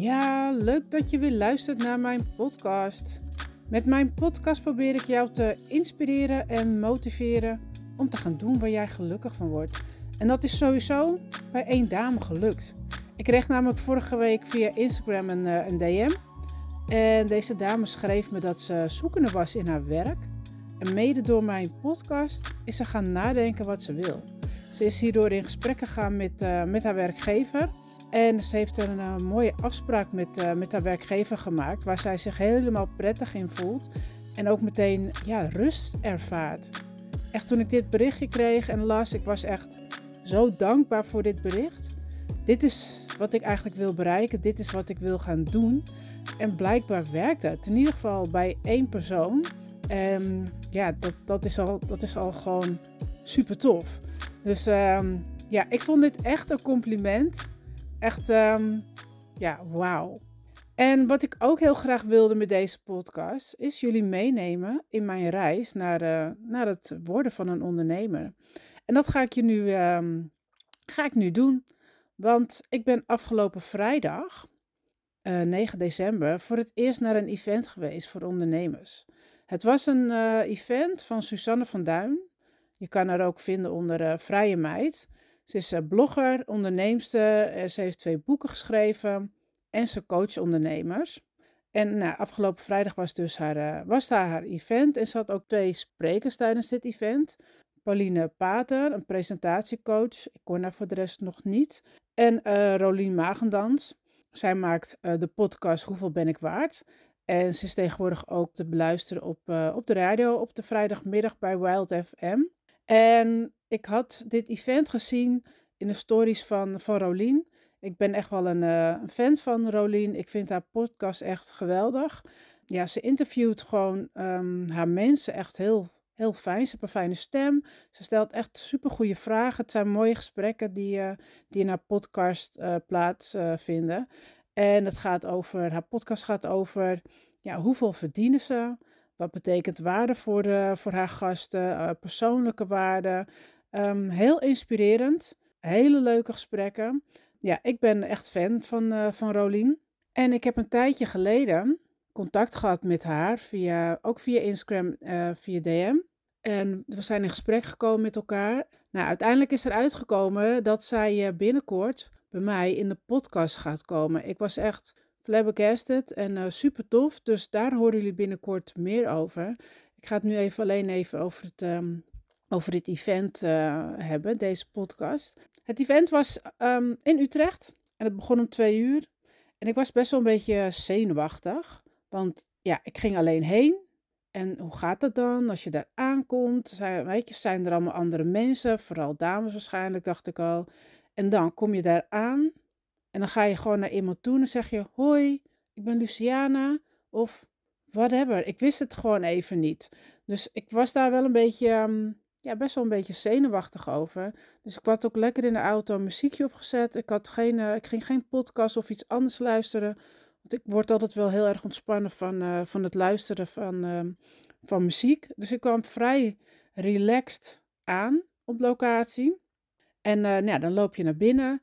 Ja, leuk dat je weer luistert naar mijn podcast. Met mijn podcast probeer ik jou te inspireren en motiveren om te gaan doen waar jij gelukkig van wordt. En dat is sowieso bij één dame gelukt. Ik kreeg namelijk vorige week via Instagram een, eh, een DM. En deze dame schreef me dat ze zoekende was in haar werk. En mede door mijn podcast is ze gaan nadenken wat ze wil. Ze is hierdoor in gesprek gegaan met, uh, met haar werkgever. En ze heeft een uh, mooie afspraak met, uh, met haar werkgever gemaakt, waar zij zich helemaal prettig in voelt en ook meteen ja, rust ervaart. Echt toen ik dit berichtje kreeg en las, ik was echt zo dankbaar voor dit bericht. Dit is wat ik eigenlijk wil bereiken, dit is wat ik wil gaan doen. En blijkbaar werkt het, in ieder geval bij één persoon. En ja, dat, dat, is, al, dat is al gewoon super tof. Dus um, ja, ik vond dit echt een compliment. Echt, um, ja, wauw. En wat ik ook heel graag wilde met deze podcast, is jullie meenemen in mijn reis naar, uh, naar het worden van een ondernemer. En dat ga ik je nu, um, ga ik nu doen. Want ik ben afgelopen vrijdag, uh, eh, 9 december, voor het eerst naar een event geweest voor ondernemers. Het was een uh, event van Susanne van Duin. Je kan haar ook vinden onder Vrije Meid. Ze is uh, blogger, onderneemster. ze heeft twee boeken geschreven en ze coacht ondernemers. En nou, afgelopen vrijdag was dus haar, was daar haar event. En ze had ook twee sprekers tijdens dit event. Pauline Pater, een presentatiecoach. Ik kon haar voor de rest nog niet. En Rolien Magendans. Zij maakt de podcast Hoeveel ben ik waard? En ze is tegenwoordig ook te beluisteren op, uh, op de radio op de vrijdagmiddag bij Wild FM. En ik had dit event gezien in de stories van, van Rolien. Ik ben echt wel een, uh, fan van Rolien. Ik vind haar podcast echt geweldig. Ja, ze interviewt gewoon um, haar mensen echt heel, heel fijn. Ze heeft een fijne stem. Ze stelt echt super goede vragen. Het zijn mooie gesprekken die, uh, die in haar podcast uh, plaatsvinden. En het gaat over, haar podcast gaat over ja, hoeveel verdienen ze? Wat betekent waarde voor, de, voor haar gasten? Persoonlijke waarde. Um, heel inspirerend. Hele leuke gesprekken. Ja, ik ben echt fan van, uh, van Rolien. En ik heb een tijdje geleden contact gehad met haar, via, ook via Instagram, uh, via DM. En we zijn in gesprek gekomen met elkaar. Nou, uiteindelijk is er uitgekomen dat zij binnenkort bij mij in de podcast gaat komen. Ik was echt flabbergasted en super tof. Dus daar horen jullie binnenkort meer over. Ik ga het nu even alleen even over het, um, over dit event uh, hebben, deze podcast. Het event was um, in Utrecht en het begon om twee uur. En ik was best wel een beetje zenuwachtig, want ja, ik ging alleen heen. En hoe gaat dat dan als je daar aankomt? Zijn, zijn er allemaal andere mensen, vooral dames waarschijnlijk, dacht ik al. En dan kom je daar aan en dan ga je gewoon naar iemand toe en zeg je: Hoi, ik ben Luciana. Of whatever. Ik wist het gewoon even niet. Dus ik was daar wel een beetje, um, ja, best wel een beetje zenuwachtig over. Dus ik had ook lekker in de auto een muziekje opgezet. Ik, had geen, uh, ik ging geen podcast of iets anders luisteren. Want ik word altijd wel heel erg ontspannen van, uh, van het luisteren van, uh, van muziek. Dus ik kwam vrij relaxed aan op locatie. En nou ja, dan loop je naar binnen.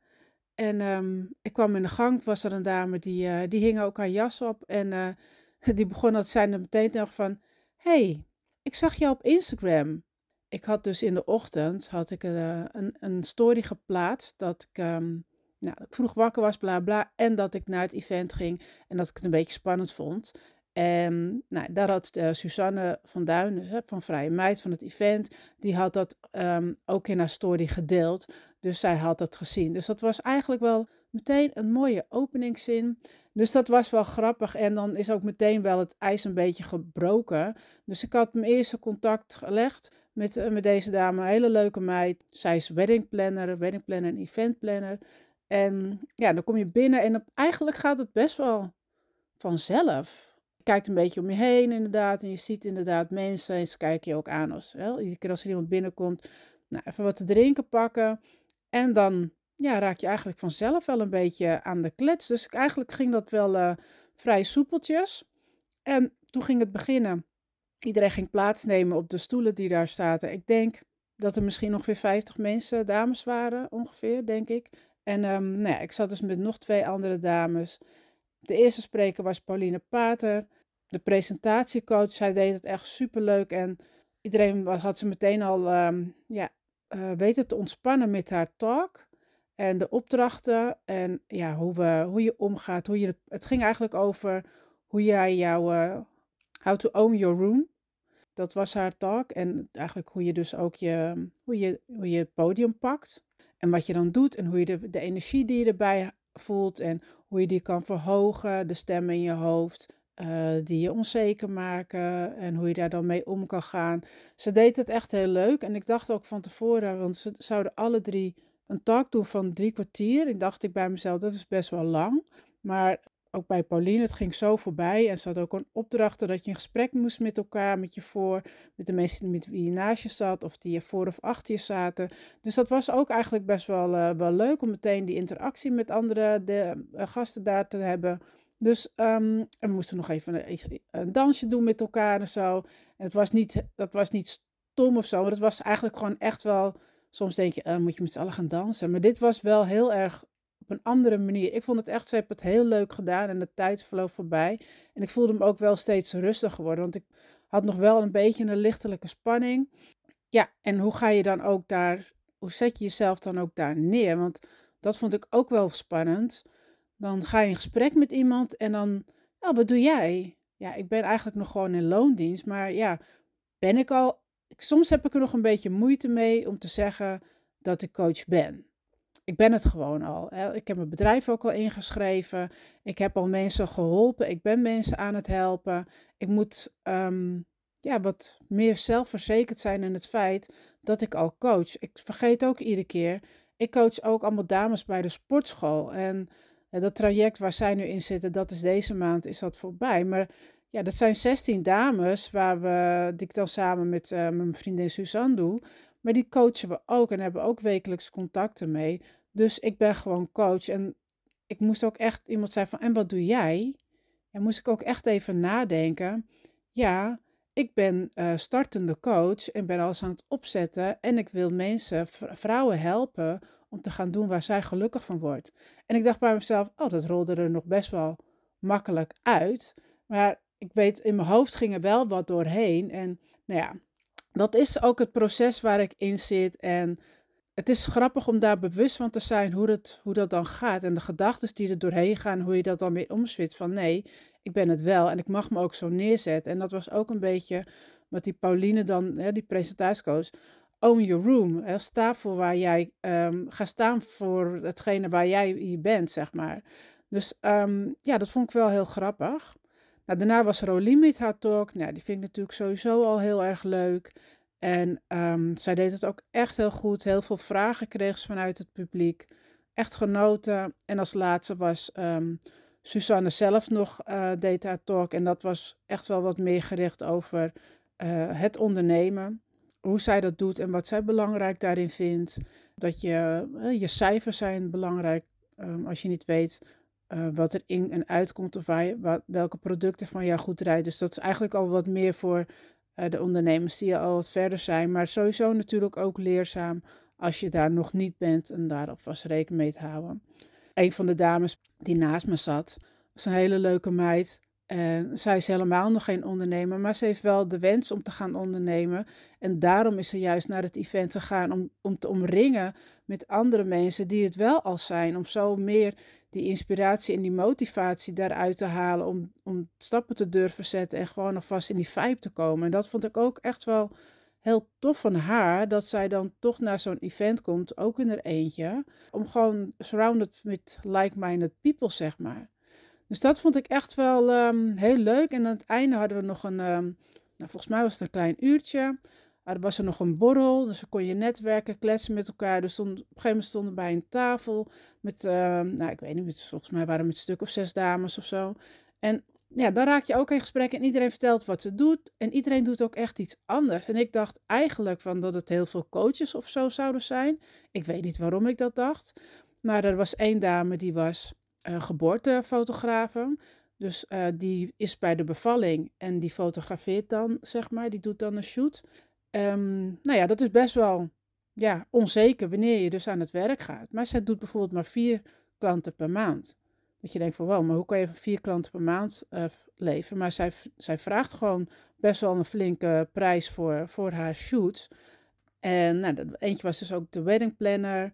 En um, ik kwam in de gang, was er een dame die, die hing ook haar jas op. En die begon dat zijn meteen nog van, hey, ik zag jou op Instagram. Ik had dus in de ochtend had ik uh, een, een story geplaatst dat ik, um, nou, ik vroeg wakker was, bla bla. En dat ik naar het event ging en dat ik het een beetje spannend vond. En nou, daar had uh, Suzanne van Duinen van Vrije Meid van het event, die had dat um, ook in haar story gedeeld. Dus zij had dat gezien. Dus dat was eigenlijk wel meteen een mooie openingszin. Dus dat was wel grappig. En dan is ook meteen wel het ijs een beetje gebroken. Dus ik had mijn eerste contact gelegd met, uh, met deze dame. Een hele leuke meid. Zij is wedding planner, wedding planner en event planner. En ja, dan kom je binnen en eigenlijk gaat het best wel vanzelf kijkt een beetje om je heen inderdaad. En je ziet inderdaad mensen. En ze kijken je ook aan als, wel, iedere keer als er iemand binnenkomt. Nou, even wat te drinken pakken. En dan ja, raak je eigenlijk vanzelf wel een beetje aan de klets. Dus eigenlijk ging dat wel uh, vrij soepeltjes. En toen ging het beginnen. Iedereen ging plaatsnemen op de stoelen die daar zaten. Ik denk dat er misschien ongeveer 50 mensen, dames waren ongeveer, denk ik. En um, nou ja, ik zat dus met nog twee andere dames. De eerste spreker was Pauline Pater. De presentatiecoach, zij deed het echt superleuk. En iedereen had ze meteen al um, ja, uh, weten te ontspannen met haar talk. En de opdrachten en ja, hoe, we, hoe je omgaat. Hoe je, het ging eigenlijk over hoe jij jouw uh, How to Own Your Room. Dat was haar talk. En eigenlijk hoe je dus ook je, hoe je, hoe je het podium pakt. En wat je dan doet en hoe je de, de energie die je erbij voelt en hoe je die kan verhogen, de stemmen in je hoofd, uh, die je onzeker maken en hoe je daar dan mee om kan gaan. Ze deed het echt heel leuk en ik dacht ook van tevoren, want ze zouden alle drie een talk doen van drie kwartier. Ik dacht ik bij mezelf, dat is best wel lang. Maar ook bij Pauline, het ging zo voorbij. En ze had ook een opdracht dat je een gesprek moest met elkaar, met je voor, met de mensen met wie je naast je zat, of die je voor of achter je zaten. Dus dat was ook eigenlijk best wel, uh, wel leuk om meteen die interactie met andere de, uh, gasten daar te hebben. Dus um, we moesten nog even een, een, dansje doen met elkaar en zo. En het was niet, dat was niet stom of zo, maar het was eigenlijk gewoon echt wel. Soms denk je, uh, moet je met z'n allen gaan dansen. Maar dit was wel heel erg op een andere manier. Ik vond het echt, ze hebben het heel leuk gedaan en de tijd vloog voorbij. En ik voelde me ook wel steeds rustiger worden, want ik had nog wel een beetje een lichtelijke spanning. Ja, en hoe ga je dan ook daar, hoe zet je jezelf dan ook daar neer? Want dat vond ik ook wel spannend. Dan ga je in gesprek met iemand en dan, ja, wat doe jij? Ja, ik ben eigenlijk nog gewoon in loondienst, maar ja, ben ik al. Soms heb ik er nog een beetje moeite mee om te zeggen dat ik coach ben ik ben het gewoon al. Ik heb mijn bedrijf ook al ingeschreven. Ik heb al mensen geholpen. Ik ben mensen aan het helpen. Ik moet um, ja, wat meer zelfverzekerd zijn in het feit dat ik al coach. Ik vergeet ook iedere keer. Ik coach ook allemaal dames bij de sportschool. En dat traject waar zij nu in zitten, dat is deze maand is dat voorbij. Maar ja, dat zijn 16 dames waar we, die ik dan samen met uh, mijn vriendin Suzanne doe. Maar die coachen we ook en hebben ook wekelijks contacten mee. Dus ik ben gewoon coach. En ik moest ook echt, iemand zei van, en wat doe jij? En moest ik ook echt even nadenken. Ja, ik ben uh, startende coach en ben alles aan het opzetten. En ik wil mensen, vrouwen helpen om te gaan doen waar zij gelukkig van wordt. En ik dacht bij mezelf, oh, dat rolde er nog best wel makkelijk uit. Maar ik weet, in mijn hoofd ging er wel wat doorheen. En nou ja, dat is ook het proces waar ik in zit. En het is grappig om daar bewust van te zijn hoe dat, hoe dat dan gaat. En de gedachten die er doorheen gaan, hoe je dat dan weer omzwit. Van nee, ik ben het wel en ik mag me ook zo neerzetten. En dat was ook een beetje wat die Pauline dan, hè, die presentatiecoach, own your room. Hè, sta voor waar jij, um, ga staan voor hetgene waar jij hier bent, zeg maar. Dus um, ja, dat vond ik wel heel grappig. Nou, daarna was Rolien met haar talk. Nou, die vind ik natuurlijk sowieso al heel erg leuk. En um, zij deed het ook echt heel goed. Heel veel vragen kreeg ze vanuit het publiek. Echt genoten. En als laatste was um, Suzanne zelf nog uh, deed haar talk. En dat was echt wel wat meer gericht over uh, het ondernemen. Hoe zij dat doet en wat zij belangrijk daarin vindt. Dat je, uh, je cijfers zijn belangrijk. Um, als je niet weet uh, wat er in en uitkomt of welke producten van jou goed rijden. Dus dat is eigenlijk al wat meer voor uh, de ondernemers die al wat verder zijn. Maar sowieso natuurlijk ook leerzaam als je daar nog niet bent en daar alvast rekening mee te houden. Een van de dames die naast me zat, was een hele leuke meid. En zij is helemaal nog geen ondernemer, maar ze heeft wel de wens om te gaan ondernemen. En daarom is ze juist naar het event gegaan om, om te omringen met andere mensen die het wel al zijn. Om zo meer die inspiratie en die motivatie daaruit te halen. Om, om stappen te durven zetten en gewoon alvast in die vibe te komen. En dat vond ik ook echt wel heel tof van haar. Dat zij dan toch naar zo'n event komt, ook in er eentje. Om gewoon surrounded met like-minded people, zeg maar. Dus dat vond ik echt wel um, heel leuk. En aan het einde hadden we nog een, um, nou, volgens mij was het een klein uurtje. Er was er nog een borrel, dus dan kon je netwerken, kletsen met elkaar. Dus op een gegeven moment stonden we bij een tafel met, uh, nou ik weet niet, volgens mij waren het een stuk of zes dames of zo. En ja, dan raak je ook in gesprek en iedereen vertelt wat ze doet. En iedereen doet ook echt iets anders. En ik dacht eigenlijk van dat het heel veel coaches of zo zouden zijn. Ik weet niet waarom ik dat dacht. Maar er was één dame die was uh, geboortefotografe. Dus uh, die is bij de bevalling en die fotografeert dan, zeg maar. Die doet dan een shoot. Um, nou ja, dat is best wel ja, onzeker wanneer je dus aan het werk gaat. Maar zij doet bijvoorbeeld maar vier klanten per maand. Dat je denkt van, wow, maar hoe kan je van vier klanten per maand uh, leven? Maar zij, zij vraagt gewoon best wel een flinke prijs voor, voor haar shoots. En nou, eentje was dus ook de wedding planner,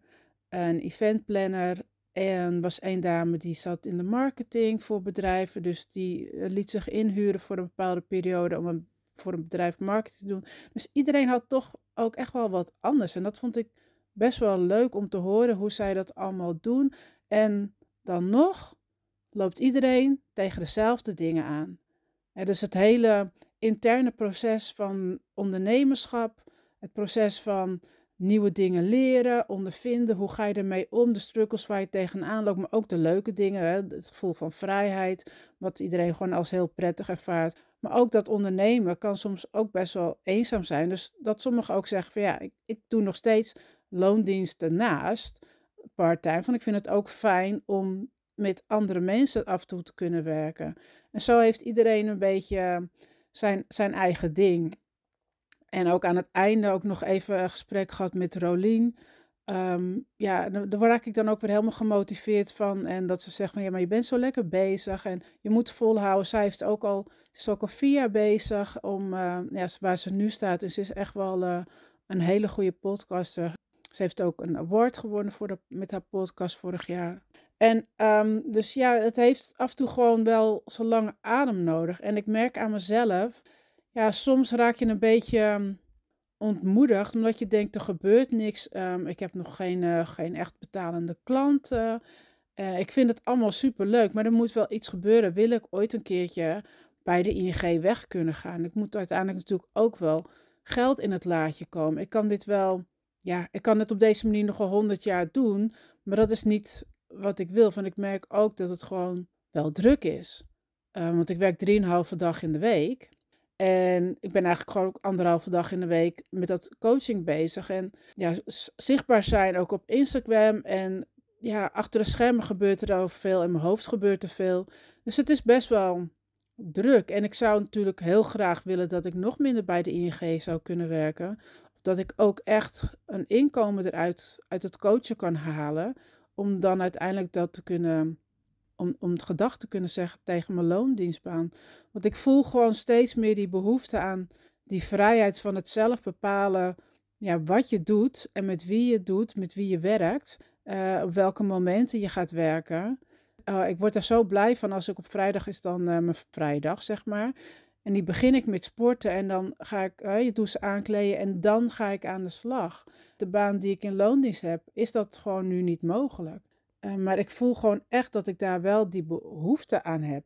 een event planner. En was een dame die zat in de marketing voor bedrijven. Dus die eh, liet zich inhuren voor een bepaalde periode om een, voor een bedrijf marketing te doen. Dus iedereen had toch ook echt wel wat anders. En dat vond ik best wel leuk om te horen hoe zij dat allemaal doen. En dan nog loopt iedereen tegen dezelfde dingen aan. dus het hele interne proces van ondernemerschap, het proces van nieuwe dingen leren, ondervinden, hoe ga je ermee om, de struggles waar je tegenaan loopt, maar ook de leuke dingen, hè? het gevoel van vrijheid, wat iedereen gewoon als heel prettig ervaart. Maar ook dat ondernemen kan soms ook best wel eenzaam zijn. Dus dat sommigen ook zeggen van ja, ik, ik doe nog steeds loondiensten naast, part-time, van ik vind het ook fijn om met andere mensen af en toe te kunnen werken. En zo heeft iedereen een beetje zijn, zijn eigen ding. En ook aan het einde ook nog even een gesprek gehad met Rolien. Ehm, ja, daar raak ik dan ook weer helemaal gemotiveerd van. En dat ze zegt van ja, maar je bent zo lekker bezig en je moet volhouden. Zij heeft ook al, ze is ook al vier jaar bezig om, uh, ja, waar ze nu staat. Dus ze is echt wel uh, een hele goede podcaster. Ze heeft ook een award gewonnen voor de, met haar podcast vorig jaar. En um, dus ja, het heeft af en toe gewoon wel zo lange adem nodig. En ik merk aan mezelf, ja, soms raak je een beetje ehm, ontmoedigd, omdat je denkt, er gebeurt niks. Um, ik heb nog geen, uh, geen echt betalende klanten. Uh, ik vind het allemaal super leuk, maar er moet wel iets gebeuren. Wil ik ooit een keertje bij de ING weg kunnen gaan? Ik moet uiteindelijk natuurlijk ook wel geld in het laadje komen. Ik kan dit wel, ja, ik kan het op deze manier nog wel honderd jaar doen, maar dat is niet wat ik wil. Van ik merk ook dat het gewoon wel druk is. Uh, want ik werk drieënhalve dag in de week. En ik ben eigenlijk gewoon ook anderhalve dag in de week met dat coaching bezig. En ja, zichtbaar zijn ook op Instagram. En ja, achter de schermen gebeurt er al veel. In mijn hoofd gebeurt er veel. Dus het is best wel druk. En ik zou natuurlijk heel graag willen dat ik nog minder bij de ING zou kunnen werken. Dat ik ook echt een inkomen eruit uit het coachen kan halen om dan uiteindelijk dat te kunnen, om, om het gedacht te kunnen zeggen tegen mijn loondienstbaan. Want ik voel gewoon steeds meer die behoefte aan die vrijheid van het zelf bepalen ja, wat je doet en met wie je doet, met wie je werkt, uh, op welke momenten je gaat werken. Uh, ik word er zo blij van als ik op vrijdag is dan uh, mijn vrijdag, zeg maar. En die begin ik met sporten en dan ga ik je douche aankleden en dan ga ik aan de slag. De baan die ik in loondienst heb, is dat gewoon nu niet mogelijk. Uh, maar ik voel gewoon echt dat ik daar wel die behoefte aan heb.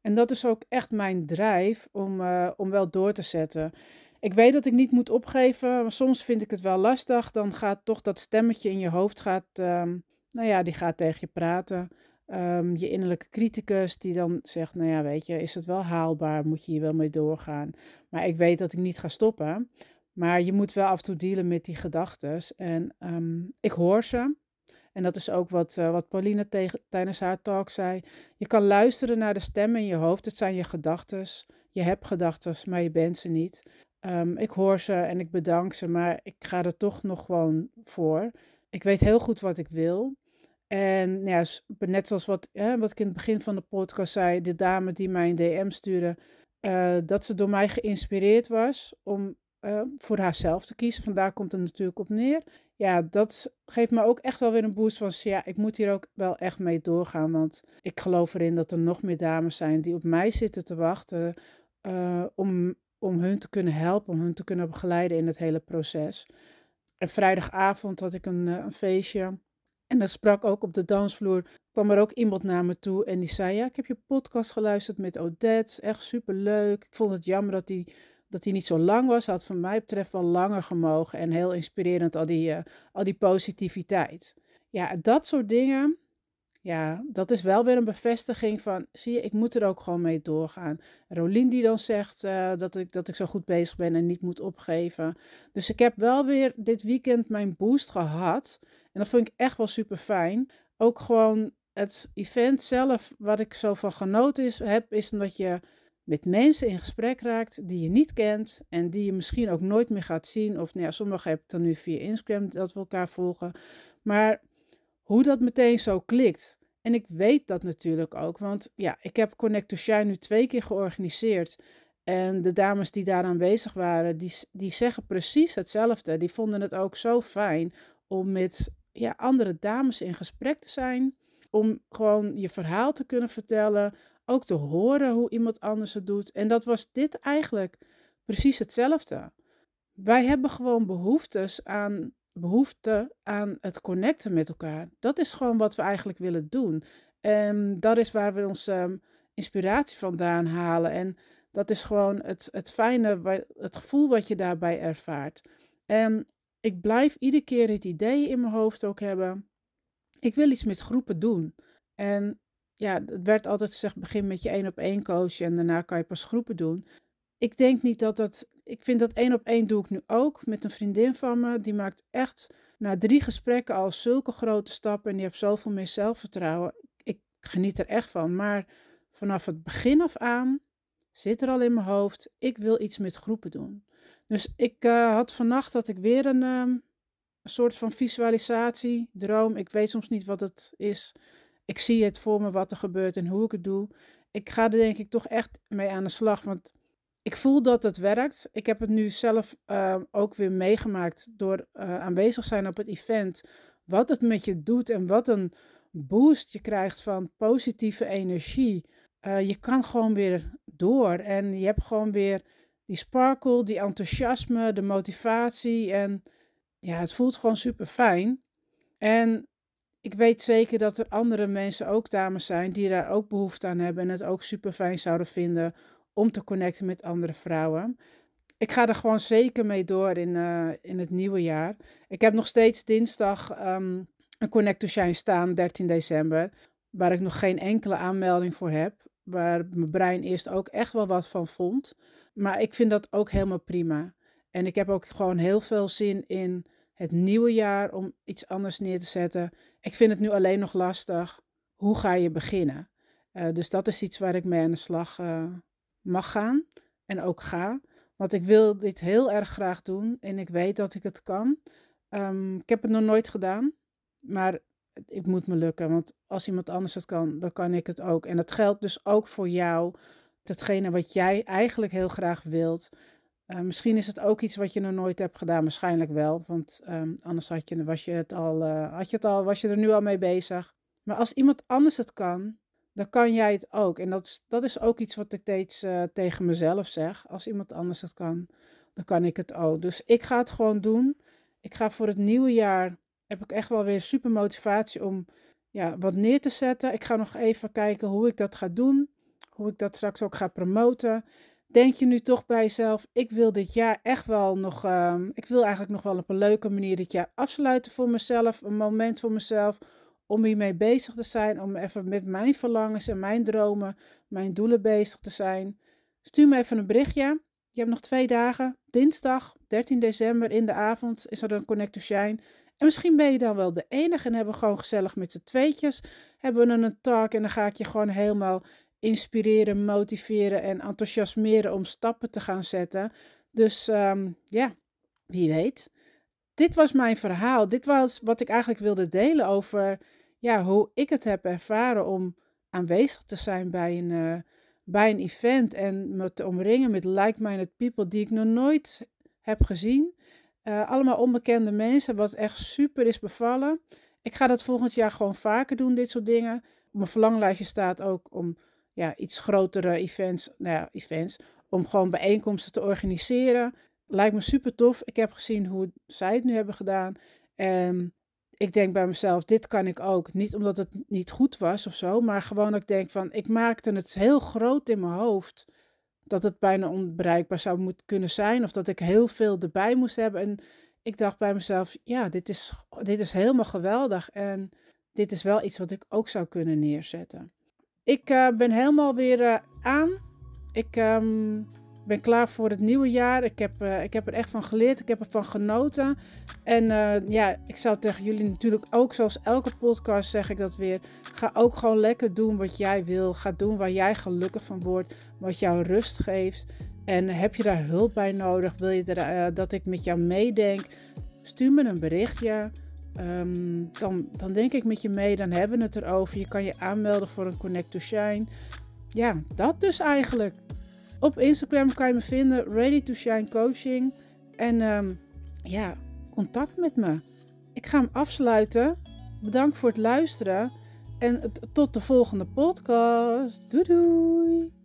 En dat is ook echt mijn drijf om, uh, om wel door te zetten. Ik weet dat ik niet moet opgeven, maar soms vind ik het wel lastig. Dan gaat toch dat stemmetje in je hoofd, gaat, um, nou ja, die gaat tegen je praten. Um, je innerlijke criticus die dan zegt, nou ja, weet je, is het wel haalbaar? Moet je hier wel mee doorgaan? Maar ik weet dat ik niet ga stoppen. Maar je moet wel af en toe dealen met die gedachten. En um, ik hoor ze. En dat is ook wat, uh, wat Pauline tijdens haar talk zei. Je kan luisteren naar de stemmen in je hoofd. Het zijn je gedachten. Je hebt gedachten, maar je bent ze niet. Um, ik hoor ze en ik bedank ze, maar ik ga er toch nog gewoon voor. Ik weet heel goed wat ik wil. En ja, net zoals wat, wat ik in het begin van de podcast zei, de dame die mij een DM stuurde, uh, dat ze door mij geïnspireerd was om uh, voor haarzelf te kiezen. Vandaar komt het natuurlijk op neer. Ja, dat geeft me ook echt wel weer een boost van, ja, ik moet hier ook wel echt mee doorgaan. Want ik geloof erin dat er nog meer dames zijn die op mij zitten te wachten uh, om, om hun te kunnen helpen, om hun te kunnen begeleiden in het hele proces. En vrijdagavond had ik een, een feestje en dat sprak ook op de dansvloer. kwam er ook iemand naar me toe en die zei: Ja, ik heb je podcast geluisterd met Odette. Echt super leuk. Ik vond het jammer dat die, dat die niet zo lang was. Had van mij betreft wel langer gemogen. En heel inspirerend, al die, uh, al die positiviteit. Ja, dat soort dingen ja, dat is wel weer een bevestiging van, zie je, ik moet er ook gewoon mee doorgaan. Rolien die dan zegt uh, dat, ik, dat ik zo goed bezig ben en niet moet opgeven. Dus ik heb wel weer dit weekend mijn boost gehad. En dat vond ik echt wel super fijn. Ook gewoon het event zelf, wat ik zo van genoten is, heb, is omdat je met mensen in gesprek raakt die je niet kent en die je misschien ook nooit meer gaat zien. Of nou ja, sommigen dan nu via Instagram dat we elkaar volgen. Maar hoe dat meteen zo klikt. En ik weet dat natuurlijk ook, want ja, ik heb Connect to Shine nu twee keer georganiseerd. En de dames die daar aanwezig waren, die, die zeggen precies hetzelfde. Die vonden het ook zo fijn om met ja, andere dames in gesprek te zijn. Om gewoon je verhaal te kunnen vertellen. Ook te horen hoe iemand anders het doet. En dat was dit eigenlijk precies hetzelfde. Wij hebben gewoon behoeftes aan, behoefte aan het connecten met elkaar. Dat is gewoon wat we eigenlijk willen doen. En dat is waar we onze ehm, inspiratie vandaan halen. En dat is gewoon het, het fijne, het gevoel wat je daarbij ervaart. En ik blijf iedere keer het idee in mijn hoofd ook hebben. Ik wil iets met groepen doen. En ja, het werd altijd gezegd: begin met je één op één coach en daarna kan je pas groepen doen. Ik denk niet dat dat. Ik vind dat één op één doe ik nu ook met een vriendin van me. Die maakt echt na drie gesprekken al zulke grote stappen en die heeft zoveel meer zelfvertrouwen. Ik geniet er echt van. Maar vanaf het begin af aan zit er al in mijn hoofd. Ik wil iets met groepen doen. Dus ik uh, had vannacht dat ik weer een, um, een soort van visualisatie, droom. Ik weet soms niet wat het is. Ik zie het voor me wat er gebeurt en hoe ik het doe. Ik ga er denk ik toch echt mee aan de slag. Want ik voel dat het werkt. Ik heb het nu zelf uh, ook weer meegemaakt door uh, aanwezig zijn op het event. Wat het met je doet en wat een boost je krijgt van positieve energie. Uh, je kan gewoon weer door en je hebt gewoon weer die sparkle, die enthousiasme, de motivatie. En ja, het voelt gewoon super fijn. En ik weet zeker dat er andere mensen, ook dames zijn, die daar ook behoefte aan hebben en het ook super fijn zouden vinden om te connecten met andere vrouwen. Ik ga er gewoon zeker mee door in, uh, in het nieuwe jaar. Ik heb nog steeds dinsdag um, een Connect to Shine staan, 13 december, waar ik nog geen enkele aanmelding voor heb. Waar mijn brein eerst ook echt wel wat van vond. Maar ik vind dat ook helemaal prima. En ik heb ook gewoon heel veel zin in het nieuwe jaar om iets anders neer te zetten. Ik vind het nu alleen nog lastig. Hoe ga je beginnen? Uh, dus dat is iets waar ik mee aan de slag uh, mag gaan en ook ga. Want ik wil dit heel erg graag doen en ik weet dat ik het kan. Um, ik heb het nog nooit gedaan, maar het moet me lukken. Want als iemand anders het kan, dan kan ik het ook. En dat geldt dus ook voor jou. Datgene wat jij eigenlijk heel graag wilt. Uh, misschien is het ook iets wat je nog nooit hebt gedaan. Waarschijnlijk wel. Want um, anders had je, was, je het al, uh, had je het al, was je er nu al mee bezig. Maar als iemand anders het kan, dan kan jij het ook. En dat is, dat is ook iets wat ik steeds uh, tegen mezelf zeg. Als iemand anders het kan, dan kan ik het ook. Dus ik ga het gewoon doen. Ik ga voor het nieuwe jaar heb ik echt wel weer super motivatie om ja, wat neer te zetten. Ik ga nog even kijken hoe ik dat ga doen. Hoe ik dat straks ook ga promoten. Denk je nu toch bij jezelf, ik wil dit jaar echt wel nog, uh, ik wil eigenlijk nog wel op een leuke manier dit jaar afsluiten voor mezelf. Een moment voor mezelf om hiermee bezig te zijn. Om even met mijn verlangens en mijn dromen, mijn doelen bezig te zijn. Stuur me even een berichtje. Je hebt nog twee dagen. Dinsdag 13 december in de avond is er een Connect to Shine. En misschien ben je dan wel de enige en hebben we gewoon gezellig met z'n tweetjes. Hebben we een talk en dan ga ik je gewoon helemaal inspireren, motiveren en enthousiasmeren om stappen te gaan zetten. Dus um, ja, wie weet. Dit was mijn verhaal. Dit was wat ik eigenlijk wilde delen over ja, hoe ik het heb ervaren om aanwezig te zijn bij een, uh, bij een event en me te omringen met like-minded people die ik nog nooit heb gezien. Uh, allemaal onbekende mensen, wat echt super is bevallen. Ik ga dat volgend jaar gewoon vaker doen, dit soort dingen. Op mijn verlanglijstje staat ook om ja, iets grotere events, nou ja, events, om gewoon bijeenkomsten te organiseren. Lijkt me super tof. Ik heb gezien hoe zij het nu hebben gedaan. En ik denk bij mezelf, dit kan ik ook. Niet omdat het niet goed was of zo, maar gewoon ik denk van, ik maakte het heel groot in mijn hoofd dat het bijna onbereikbaar zou moeten kunnen zijn. Of dat ik heel veel erbij moest hebben. En ik dacht bij mezelf, ja, dit is, dit is helemaal geweldig. En dit is wel iets wat ik ook zou kunnen neerzetten. Ik uh, ben helemaal weer uh, aan. Ik um, ben klaar voor het nieuwe jaar. Ik heb, uh, ik heb er echt van geleerd. Ik heb ervan genoten. En ja, ik zou tegen jullie natuurlijk ook, zoals elke podcast zeg ik dat weer. Ga ook gewoon lekker doen wat jij wil. Ga doen waar jij gelukkig van wordt. Wat jou rust geeft. En heb je daar hulp bij nodig? Wil je dat ik met jou meedenk? Stuur me een berichtje. Ehm, dan, dan denk ik met je mee, dan hebben we het erover. Je kan je aanmelden voor een Connect to Shine. Ja, dat dus eigenlijk. Op Instagram kan je me vinden, Ready to Shine Coaching. En ehm, ja, contact met me. Ik ga hem afsluiten. Bedankt voor het luisteren. En tot de volgende podcast. Doei doei!